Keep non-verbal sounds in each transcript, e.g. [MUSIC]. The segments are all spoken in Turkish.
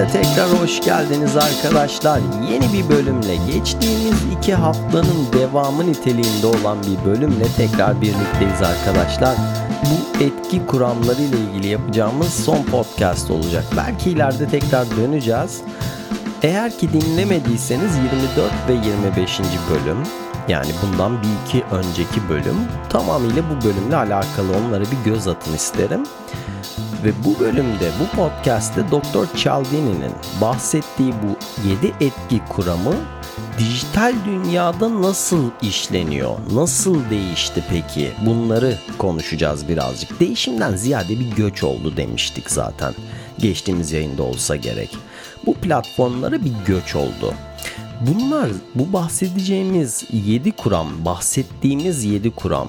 Podcast'e tekrar hoş geldiniz arkadaşlar. Yeni bir bölümle geçtiğimiz iki haftanın devamı niteliğinde olan bir bölümle tekrar birlikteyiz arkadaşlar. Bu etki kuramları ile ilgili yapacağımız son podcast olacak. Belki ileride tekrar döneceğiz. Eğer ki dinlemediyseniz 24 ve 25. bölüm yani bundan bir iki önceki bölüm tamamıyla bu bölümle alakalı onlara bir göz atın isterim. Ve bu bölümde, bu podcast'te Doktor Cialdini'nin bahsettiği bu 7 etki kuramı dijital dünyada nasıl işleniyor? Nasıl değişti peki? Bunları konuşacağız birazcık. Değişimden ziyade bir göç oldu demiştik zaten. Geçtiğimiz yayında olsa gerek. Bu platformlara bir göç oldu. Bunlar bu bahsedeceğimiz 7 kuram, bahsettiğimiz 7 kuram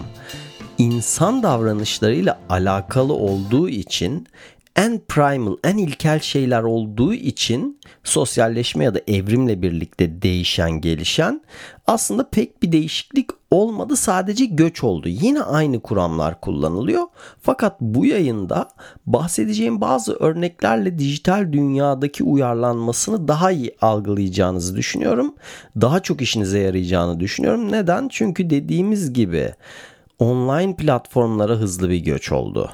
insan davranışlarıyla alakalı olduğu için en primal, en ilkel şeyler olduğu için sosyalleşme ya da evrimle birlikte değişen, gelişen aslında pek bir değişiklik olmadı. Sadece göç oldu. Yine aynı kuramlar kullanılıyor. Fakat bu yayında bahsedeceğim bazı örneklerle dijital dünyadaki uyarlanmasını daha iyi algılayacağınızı düşünüyorum. Daha çok işinize yarayacağını düşünüyorum. Neden? Çünkü dediğimiz gibi online platformlara hızlı bir göç oldu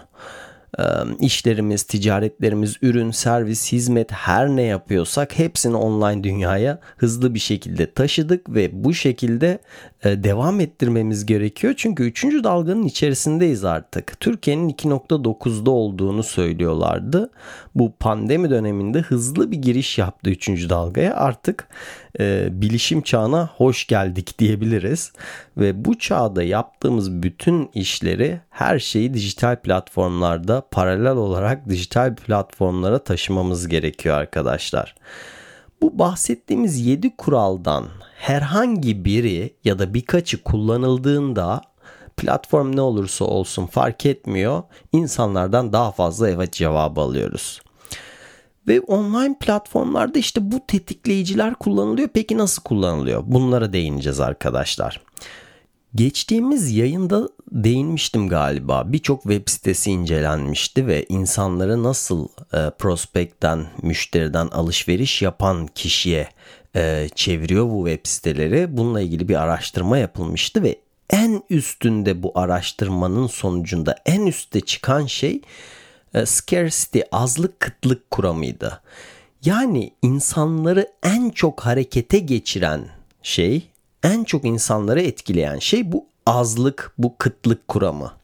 işlerimiz, ticaretlerimiz, ürün, servis, hizmet her ne yapıyorsak hepsini online dünyaya hızlı bir şekilde taşıdık ve bu şekilde devam ettirmemiz gerekiyor. Çünkü 3. dalganın içerisindeyiz artık. Türkiye'nin 2.9'da olduğunu söylüyorlardı. Bu pandemi döneminde hızlı bir giriş yaptı 3. dalgaya. Artık e, bilişim çağına hoş geldik [LAUGHS] diyebiliriz. Ve bu çağda yaptığımız bütün işleri her şeyi dijital platformlarda paralel olarak dijital platformlara taşımamız gerekiyor arkadaşlar. Bu bahsettiğimiz 7 kuraldan herhangi biri ya da birkaçı kullanıldığında platform ne olursa olsun fark etmiyor. İnsanlardan daha fazla evet cevabı alıyoruz. Ve online platformlarda işte bu tetikleyiciler kullanılıyor. Peki nasıl kullanılıyor? Bunlara değineceğiz arkadaşlar. Geçtiğimiz yayında değinmiştim galiba. Birçok web sitesi incelenmişti ve insanları nasıl e, prospekten, müşteriden alışveriş yapan kişiye e, çeviriyor bu web siteleri. Bununla ilgili bir araştırma yapılmıştı ve en üstünde bu araştırmanın sonucunda en üstte çıkan şey e, scarcity azlık kıtlık kuramıydı. Yani insanları en çok harekete geçiren şey, en çok insanları etkileyen şey bu azlık, bu kıtlık kuramı.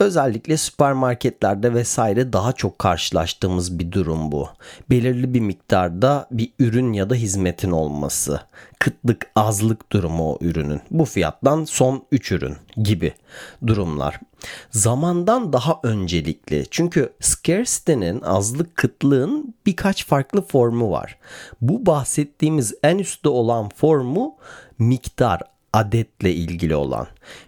Özellikle süpermarketlerde vesaire daha çok karşılaştığımız bir durum bu. Belirli bir miktarda bir ürün ya da hizmetin olması. Kıtlık, azlık durumu o ürünün. Bu fiyattan son 3 ürün gibi durumlar. Zamandan daha öncelikli. Çünkü scarcity'nin, azlık, kıtlığın birkaç farklı formu var. Bu bahsettiğimiz en üstte olan formu miktar, adetle ilgili olan.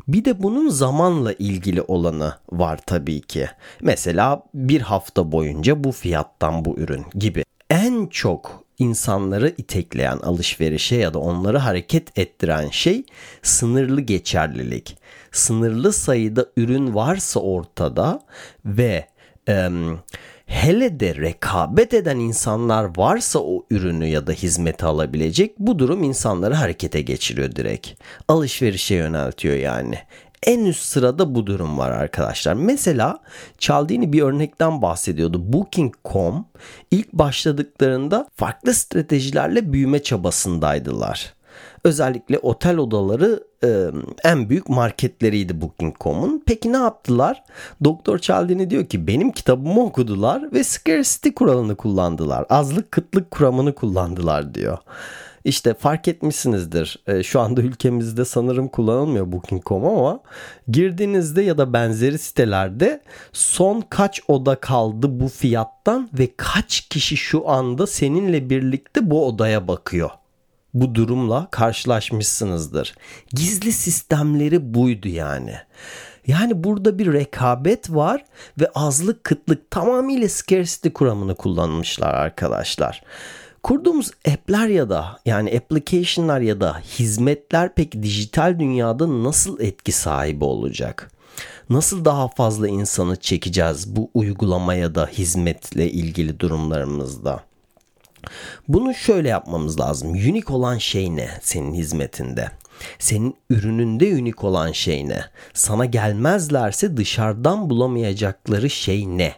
Bir de bunun zamanla ilgili olanı var tabii ki. Mesela bir hafta boyunca bu fiyattan bu ürün gibi. En çok insanları itekleyen alışverişe ya da onları hareket ettiren şey sınırlı geçerlilik. Sınırlı sayıda ürün varsa ortada ve e, hele de rekabet eden insanlar varsa o ürünü ya da hizmeti alabilecek bu durum insanları harekete geçiriyor direkt. Alışverişe yöneltiyor yani. En üst sırada bu durum var arkadaşlar. Mesela Çaldini bir örnekten bahsediyordu. Booking.com ilk başladıklarında farklı stratejilerle büyüme çabasındaydılar. Özellikle otel odaları e, en büyük marketleriydi Booking.com'un. Peki ne yaptılar? Doktor Cialdini diyor ki benim kitabımı okudular ve scarcity kuralını kullandılar. Azlık kıtlık kuramını kullandılar diyor. işte fark etmişsinizdir. Şu anda ülkemizde sanırım kullanılmıyor Booking.com ama girdiğinizde ya da benzeri sitelerde son kaç oda kaldı bu fiyattan ve kaç kişi şu anda seninle birlikte bu odaya bakıyor bu durumla karşılaşmışsınızdır. Gizli sistemleri buydu yani. Yani burada bir rekabet var ve azlık kıtlık tamamıyla scarcity kuramını kullanmışlar arkadaşlar. Kurduğumuz app'ler ya da yani application'lar ya da hizmetler peki dijital dünyada nasıl etki sahibi olacak? Nasıl daha fazla insanı çekeceğiz bu uygulamaya da hizmetle ilgili durumlarımızda? Bunu şöyle yapmamız lazım. Unik olan şey ne senin hizmetinde? Senin ürününde unik olan şey ne? Sana gelmezlerse dışarıdan bulamayacakları şey ne?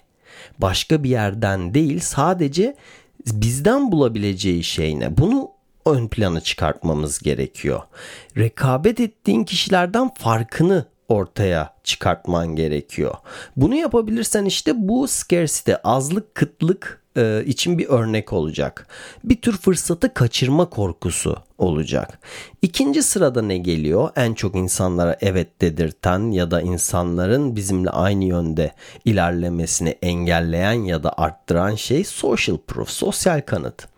Başka bir yerden değil sadece bizden bulabileceği şey ne? Bunu ön plana çıkartmamız gerekiyor. Rekabet ettiğin kişilerden farkını ortaya çıkartman gerekiyor. Bunu yapabilirsen işte bu scarcity, azlık, kıtlık e, için bir örnek olacak. Bir tür fırsatı kaçırma korkusu olacak. İkinci sırada ne geliyor? En çok insanlara evet dedirten ya da insanların bizimle aynı yönde ilerlemesini engelleyen ya da arttıran şey social proof, sosyal kanıt.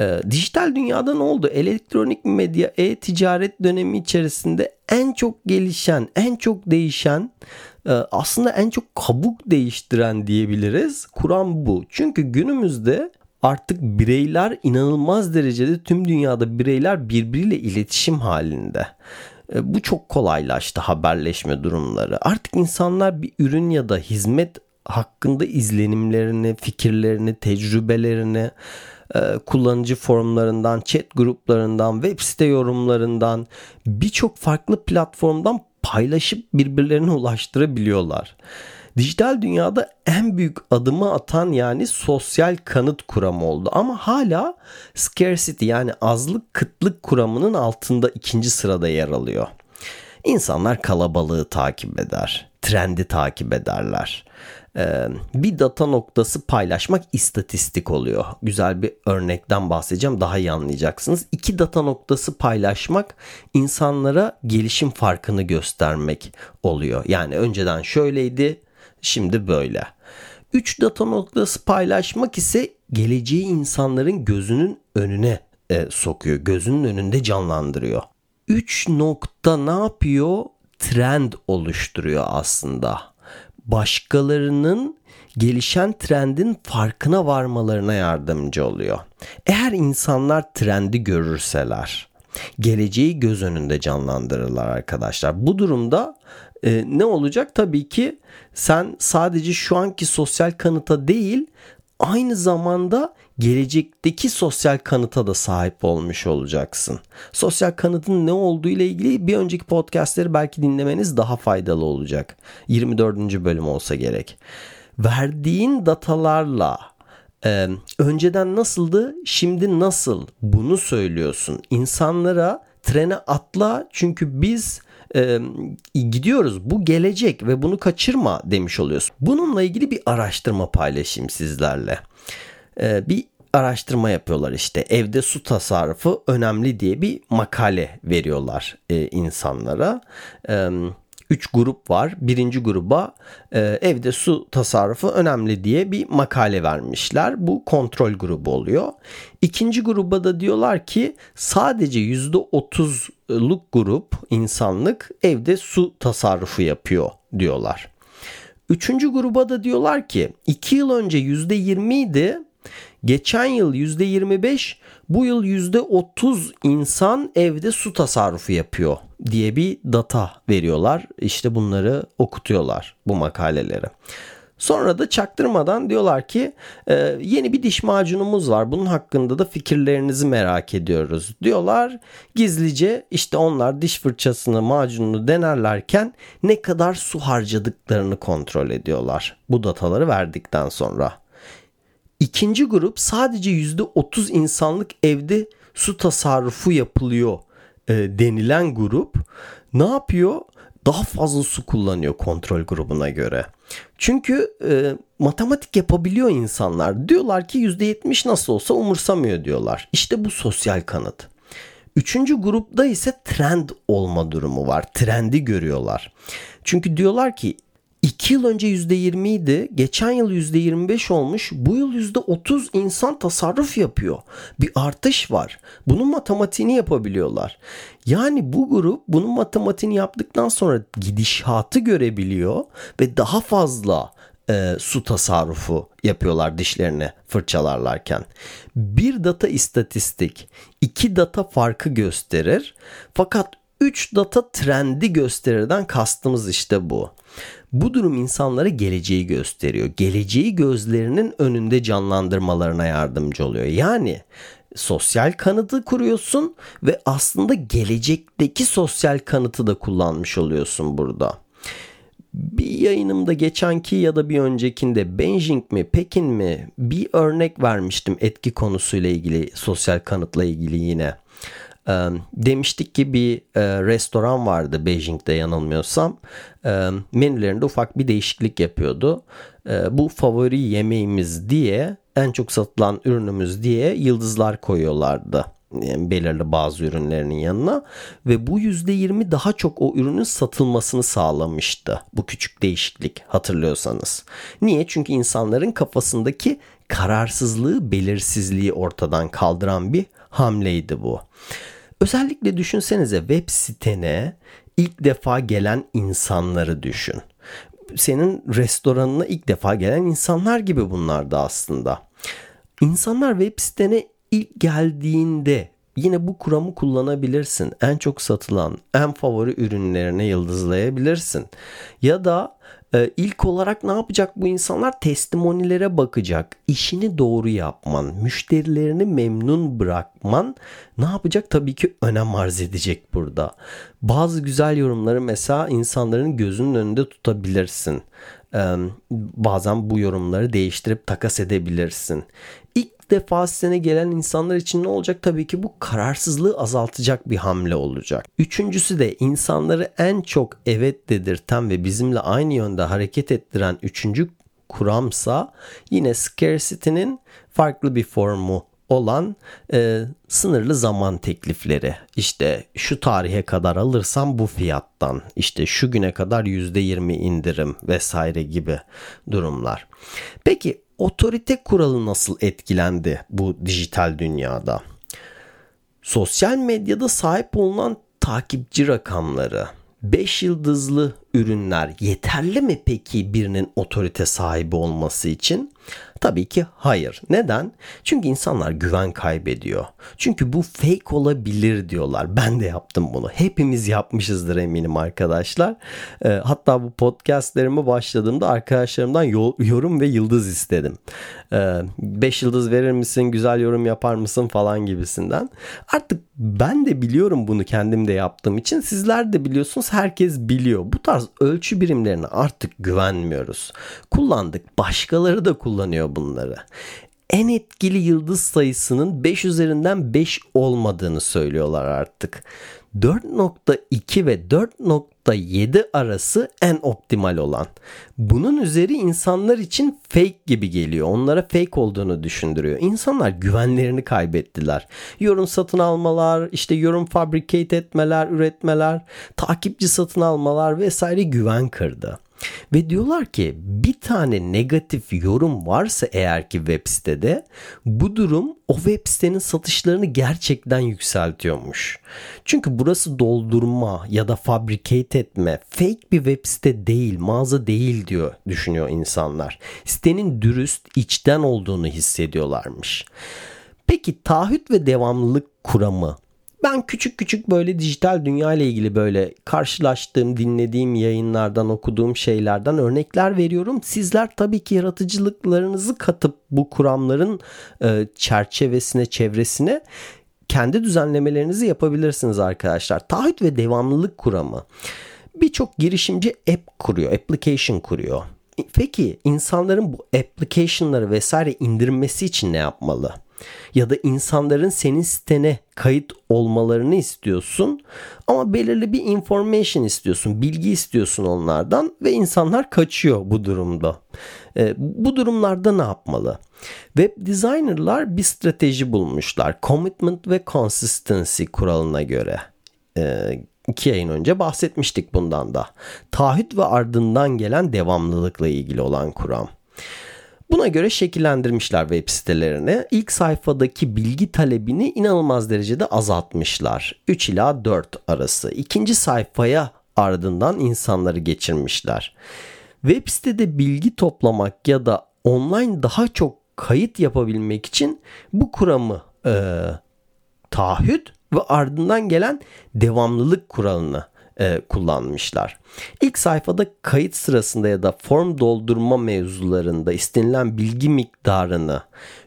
E, dijital dünyada ne oldu? Elektronik medya, e-ticaret dönemi içerisinde en çok gelişen, en çok değişen ee, aslında en çok kabuk değiştiren diyebiliriz. Kuran bu. Çünkü günümüzde artık bireyler inanılmaz derecede tüm dünyada bireyler birbiriyle iletişim halinde. Ee, bu çok kolaylaştı haberleşme durumları. Artık insanlar bir ürün ya da hizmet hakkında izlenimlerini, fikirlerini, tecrübelerini e, kullanıcı forumlarından, chat gruplarından, web site yorumlarından birçok farklı platformdan paylaşıp birbirlerine ulaştırabiliyorlar. Dijital dünyada en büyük adımı atan yani sosyal kanıt kuramı oldu ama hala scarcity yani azlık kıtlık kuramının altında ikinci sırada yer alıyor. İnsanlar kalabalığı takip eder, trendi takip ederler. Ee, bir data noktası paylaşmak istatistik oluyor. Güzel bir örnekten bahsedeceğim daha iyi anlayacaksınız. İki data noktası paylaşmak insanlara gelişim farkını göstermek oluyor. Yani önceden şöyleydi şimdi böyle. Üç data noktası paylaşmak ise geleceği insanların gözünün önüne e, sokuyor. Gözünün önünde canlandırıyor. Üç nokta ne yapıyor? Trend oluşturuyor aslında başkalarının gelişen trendin farkına varmalarına yardımcı oluyor. Eğer insanlar trendi görürseler, geleceği göz önünde canlandırırlar arkadaşlar. Bu durumda e, ne olacak? Tabii ki sen sadece şu anki sosyal kanıta değil, aynı zamanda gelecekteki sosyal kanıta da sahip olmuş olacaksın. Sosyal kanıtın ne olduğu ile ilgili bir önceki podcastleri belki dinlemeniz daha faydalı olacak. 24. bölüm olsa gerek. Verdiğin datalarla e, önceden nasıldı, şimdi nasıl bunu söylüyorsun. İnsanlara trene atla çünkü biz e, gidiyoruz. Bu gelecek ve bunu kaçırma demiş oluyorsun. Bununla ilgili bir araştırma paylaşayım sizlerle. E, bir araştırma yapıyorlar işte evde su tasarrufu önemli diye bir makale veriyorlar e, insanlara. E, üç grup var. Birinci gruba e, evde su tasarrufu önemli diye bir makale vermişler. Bu kontrol grubu oluyor. İkinci gruba da diyorlar ki sadece yüzde otuzluk grup insanlık evde su tasarrufu yapıyor diyorlar. Üçüncü gruba da diyorlar ki iki yıl önce yüzde yirmi idi Geçen yıl %25, bu yıl %30 insan evde su tasarrufu yapıyor diye bir data veriyorlar. İşte bunları okutuyorlar bu makaleleri. Sonra da çaktırmadan diyorlar ki e, yeni bir diş macunumuz var. Bunun hakkında da fikirlerinizi merak ediyoruz diyorlar. Gizlice işte onlar diş fırçasını macununu denerlerken ne kadar su harcadıklarını kontrol ediyorlar. Bu dataları verdikten sonra. İkinci grup sadece %30 insanlık evde su tasarrufu yapılıyor e, denilen grup ne yapıyor? daha fazla su kullanıyor kontrol grubuna göre. Çünkü e, matematik yapabiliyor insanlar. Diyorlar ki %70 nasıl olsa umursamıyor diyorlar. İşte bu sosyal kanıt. Üçüncü grupta ise trend olma durumu var. Trendi görüyorlar. Çünkü diyorlar ki 2 yıl önce %20 idi. Geçen yıl %25 olmuş. Bu yıl %30 insan tasarruf yapıyor. Bir artış var. Bunun matematiğini yapabiliyorlar. Yani bu grup bunun matematiğini yaptıktan sonra gidişatı görebiliyor ve daha fazla e, su tasarrufu yapıyorlar dişlerini fırçalarlarken. Bir data istatistik iki data farkı gösterir. Fakat 3 data trendi gösterirden kastımız işte bu. Bu durum insanlara geleceği gösteriyor. Geleceği gözlerinin önünde canlandırmalarına yardımcı oluyor. Yani sosyal kanıtı kuruyorsun ve aslında gelecekteki sosyal kanıtı da kullanmış oluyorsun burada. Bir yayınımda geçenki ya da bir öncekinde Beijing mi Pekin mi bir örnek vermiştim etki konusuyla ilgili sosyal kanıtla ilgili yine. E, demiştik ki bir e, restoran vardı Beijing'de yanılmıyorsam. E, menülerinde ufak bir değişiklik yapıyordu. E, bu favori yemeğimiz diye en çok satılan ürünümüz diye yıldızlar koyuyorlardı yani belirli bazı ürünlerinin yanına ve bu %20 daha çok o ürünün satılmasını sağlamıştı. Bu küçük değişiklik hatırlıyorsanız. Niye? Çünkü insanların kafasındaki kararsızlığı, belirsizliği ortadan kaldıran bir hamleydi bu. Özellikle düşünsenize web sitene ilk defa gelen insanları düşün. Senin restoranına ilk defa gelen insanlar gibi bunlar da aslında. İnsanlar web sitene ilk geldiğinde yine bu kuramı kullanabilirsin. En çok satılan, en favori ürünlerine yıldızlayabilirsin. Ya da ee, ilk olarak ne yapacak bu insanlar? Testimonilere bakacak. İşini doğru yapman, müşterilerini memnun bırakman ne yapacak? Tabii ki önem arz edecek burada. Bazı güzel yorumları mesela insanların gözünün önünde tutabilirsin. Ee, bazen bu yorumları değiştirip takas edebilirsin. İlk defasına gelen insanlar için ne olacak? Tabii ki bu kararsızlığı azaltacak bir hamle olacak. Üçüncüsü de insanları en çok evet dedirten ve bizimle aynı yönde hareket ettiren üçüncü kuramsa yine scarcity'nin farklı bir formu olan e, sınırlı zaman teklifleri. İşte şu tarihe kadar alırsam bu fiyattan, işte şu güne kadar %20 indirim vesaire gibi durumlar. Peki otorite kuralı nasıl etkilendi bu dijital dünyada? Sosyal medyada sahip olunan takipçi rakamları, 5 yıldızlı ürünler yeterli mi peki birinin otorite sahibi olması için? Tabii ki hayır. Neden? Çünkü insanlar güven kaybediyor. Çünkü bu fake olabilir diyorlar. Ben de yaptım bunu. Hepimiz yapmışızdır eminim arkadaşlar. E, hatta bu podcastlerime başladığımda arkadaşlarımdan yorum ve yıldız istedim. 5 e, yıldız verir misin, güzel yorum yapar mısın falan gibisinden. Artık ben de biliyorum bunu kendim de yaptığım için. Sizler de biliyorsunuz. Herkes biliyor. Bu tarz ölçü birimlerine artık güvenmiyoruz. Kullandık. Başkaları da kullanıyor bunları. En etkili yıldız sayısının 5 üzerinden 5 olmadığını söylüyorlar artık. 4.2 ve 4.7 arası en optimal olan. Bunun üzeri insanlar için fake gibi geliyor. Onlara fake olduğunu düşündürüyor. İnsanlar güvenlerini kaybettiler. Yorum satın almalar, işte yorum fabricate etmeler, üretmeler, takipçi satın almalar vesaire güven kırdı. Ve diyorlar ki bir tane negatif yorum varsa eğer ki web sitede bu durum o web sitenin satışlarını gerçekten yükseltiyormuş. Çünkü burası doldurma ya da fabricate etme, fake bir web site değil, mağaza değil diyor düşünüyor insanlar. Sitenin dürüst, içten olduğunu hissediyorlarmış. Peki taahhüt ve devamlılık kuramı ben küçük küçük böyle dijital dünya ile ilgili böyle karşılaştığım, dinlediğim yayınlardan, okuduğum şeylerden örnekler veriyorum. Sizler tabii ki yaratıcılıklarınızı katıp bu kuramların e, çerçevesine, çevresine kendi düzenlemelerinizi yapabilirsiniz arkadaşlar. Taahhüt ve devamlılık kuramı. Birçok girişimci app kuruyor, application kuruyor. Peki insanların bu application'ları vesaire indirmesi için ne yapmalı? Ya da insanların senin sitene kayıt olmalarını istiyorsun ama belirli bir information istiyorsun, bilgi istiyorsun onlardan ve insanlar kaçıyor bu durumda. E, bu durumlarda ne yapmalı? Web designerlar bir strateji bulmuşlar. Commitment ve consistency kuralına göre. E, iki yayın önce bahsetmiştik bundan da. Taahhüt ve ardından gelen devamlılıkla ilgili olan kuram. Buna göre şekillendirmişler web sitelerini. İlk sayfadaki bilgi talebini inanılmaz derecede azaltmışlar. 3 ila 4 arası. İkinci sayfaya ardından insanları geçirmişler. Web sitede bilgi toplamak ya da online daha çok kayıt yapabilmek için bu kuramı e, taahhüt ve ardından gelen devamlılık kuralını e, kullanmışlar. İlk sayfada kayıt sırasında ya da form doldurma mevzularında istenilen bilgi miktarını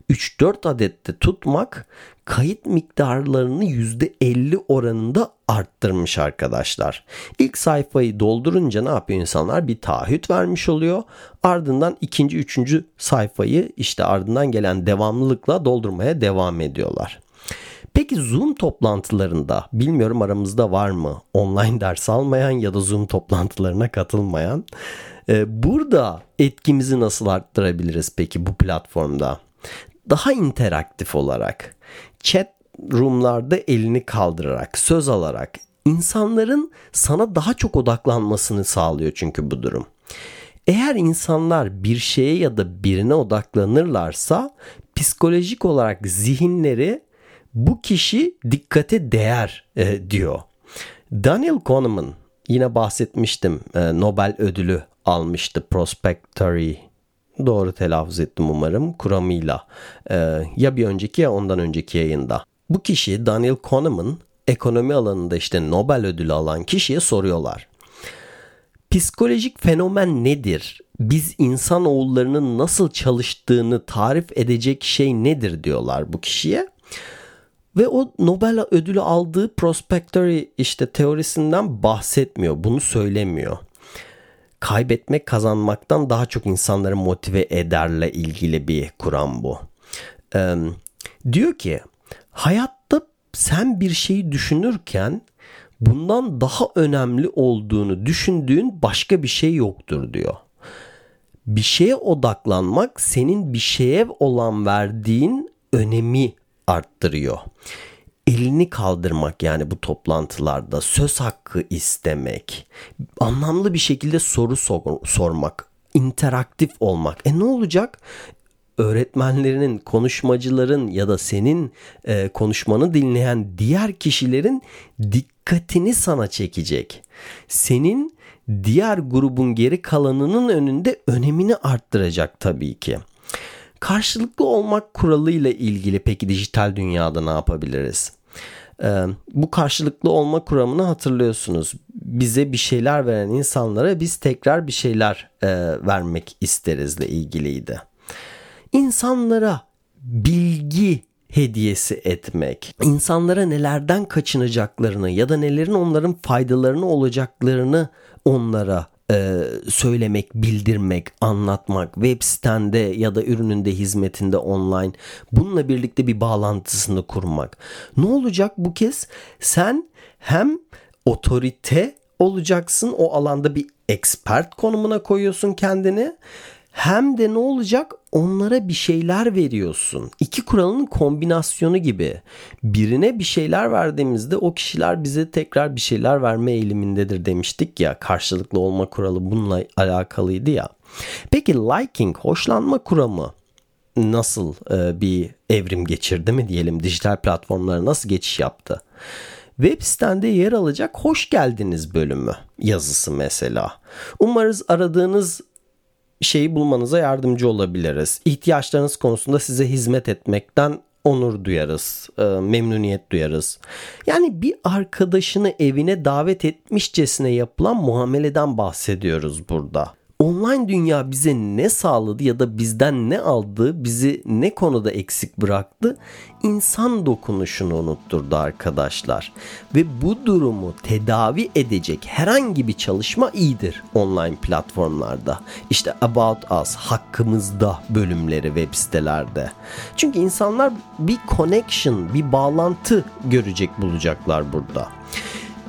3-4 adette tutmak kayıt miktarlarını %50 oranında arttırmış arkadaşlar. İlk sayfayı doldurunca ne yapıyor insanlar? Bir taahhüt vermiş oluyor. Ardından ikinci, üçüncü sayfayı işte ardından gelen devamlılıkla doldurmaya devam ediyorlar. Peki Zoom toplantılarında bilmiyorum aramızda var mı online ders almayan ya da Zoom toplantılarına katılmayan e, burada etkimizi nasıl arttırabiliriz peki bu platformda? Daha interaktif olarak chat roomlarda elini kaldırarak söz alarak insanların sana daha çok odaklanmasını sağlıyor çünkü bu durum. Eğer insanlar bir şeye ya da birine odaklanırlarsa psikolojik olarak zihinleri bu kişi dikkate değer e, diyor. Daniel Kahneman yine bahsetmiştim e, Nobel ödülü almıştı Prospectory doğru telaffuz ettim umarım kuramıyla e, ya bir önceki ya ondan önceki yayında. Bu kişi Daniel Kahneman ekonomi alanında işte Nobel ödülü alan kişiye soruyorlar. Psikolojik fenomen nedir? Biz insan oğullarının nasıl çalıştığını tarif edecek şey nedir diyorlar bu kişiye. Ve o Nobel ödülü aldığı prospectory işte teorisinden bahsetmiyor. Bunu söylemiyor. Kaybetmek kazanmaktan daha çok insanları motive ederle ilgili bir kuram bu. Ee, diyor ki hayatta sen bir şeyi düşünürken bundan daha önemli olduğunu düşündüğün başka bir şey yoktur diyor. Bir şeye odaklanmak senin bir şeye olan verdiğin önemi arttırıyor. Elini kaldırmak yani bu toplantılarda söz hakkı istemek, anlamlı bir şekilde soru sor- sormak, interaktif olmak. E ne olacak? öğretmenlerinin, konuşmacıların ya da senin e, konuşmanı dinleyen diğer kişilerin dikkatini sana çekecek. Senin diğer grubun geri kalanının önünde önemini arttıracak tabii ki. Karşılıklı olmak kuralıyla ilgili peki dijital dünyada ne yapabiliriz? Ee, bu karşılıklı olma kuramını hatırlıyorsunuz. Bize bir şeyler veren insanlara biz tekrar bir şeyler e, vermek isterizle ilgiliydi. İnsanlara bilgi hediyesi etmek, insanlara nelerden kaçınacaklarını ya da nelerin onların faydalarını olacaklarını onlara e, söylemek, bildirmek, anlatmak, web sitende ya da ürününde, hizmetinde online bununla birlikte bir bağlantısını kurmak. Ne olacak bu kez? Sen hem otorite olacaksın, o alanda bir expert konumuna koyuyorsun kendini hem de ne olacak onlara bir şeyler veriyorsun. İki kuralın kombinasyonu gibi. Birine bir şeyler verdiğimizde o kişiler bize tekrar bir şeyler verme eğilimindedir demiştik ya. Karşılıklı olma kuralı bununla alakalıydı ya. Peki liking, hoşlanma kuramı nasıl e, bir evrim geçirdi mi diyelim? Dijital platformlara nasıl geçiş yaptı? Web sitende yer alacak hoş geldiniz bölümü yazısı mesela. Umarız aradığınız şeyi bulmanıza yardımcı olabiliriz. İhtiyaçlarınız konusunda size hizmet etmekten onur duyarız, e, memnuniyet duyarız. Yani bir arkadaşını evine davet etmişçesine yapılan muameleden bahsediyoruz burada. Online dünya bize ne sağladı ya da bizden ne aldı, bizi ne konuda eksik bıraktı? İnsan dokunuşunu unutturdu arkadaşlar. Ve bu durumu tedavi edecek herhangi bir çalışma iyidir online platformlarda. İşte About Us, hakkımızda bölümleri web sitelerde. Çünkü insanlar bir connection, bir bağlantı görecek bulacaklar burada.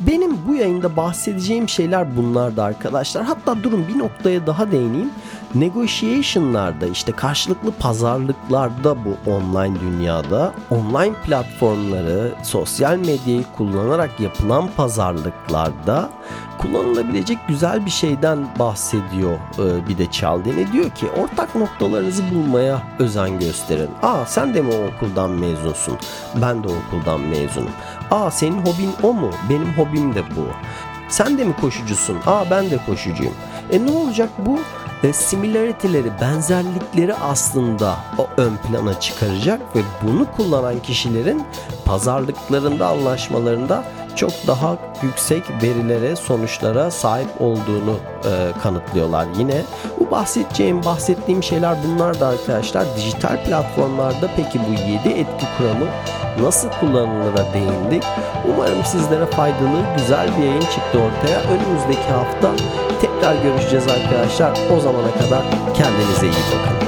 Benim bu yayında bahsedeceğim şeyler bunlardı arkadaşlar. Hatta durun bir noktaya daha değineyim. Negotiation'larda işte karşılıklı pazarlıklarda bu online dünyada online platformları, sosyal medyayı kullanarak yapılan pazarlıklarda kullanılabilecek güzel bir şeyden bahsediyor e, bir de Çaldene. Diyor ki ortak noktalarınızı bulmaya özen gösterin. Aa sen de mi o okuldan mezunsun? Ben de o okuldan mezunum. Aa senin hobin o mu? Benim hobim de bu. Sen de mi koşucusun? Aa ben de koşucuyum. E ne olacak bu? E, similarity'leri, benzerlikleri aslında o ön plana çıkaracak ve bunu kullanan kişilerin pazarlıklarında, anlaşmalarında çok daha yüksek verilere, sonuçlara sahip olduğunu e, kanıtlıyorlar. Yine bu bahsedeceğim, bahsettiğim şeyler bunlar da arkadaşlar. Dijital platformlarda peki bu 7 etki kuramı nasıl kullanılır'a değindik. Umarım sizlere faydalı, güzel bir yayın çıktı ortaya. Önümüzdeki hafta tekrar görüşeceğiz arkadaşlar. O zamana kadar kendinize iyi bakın.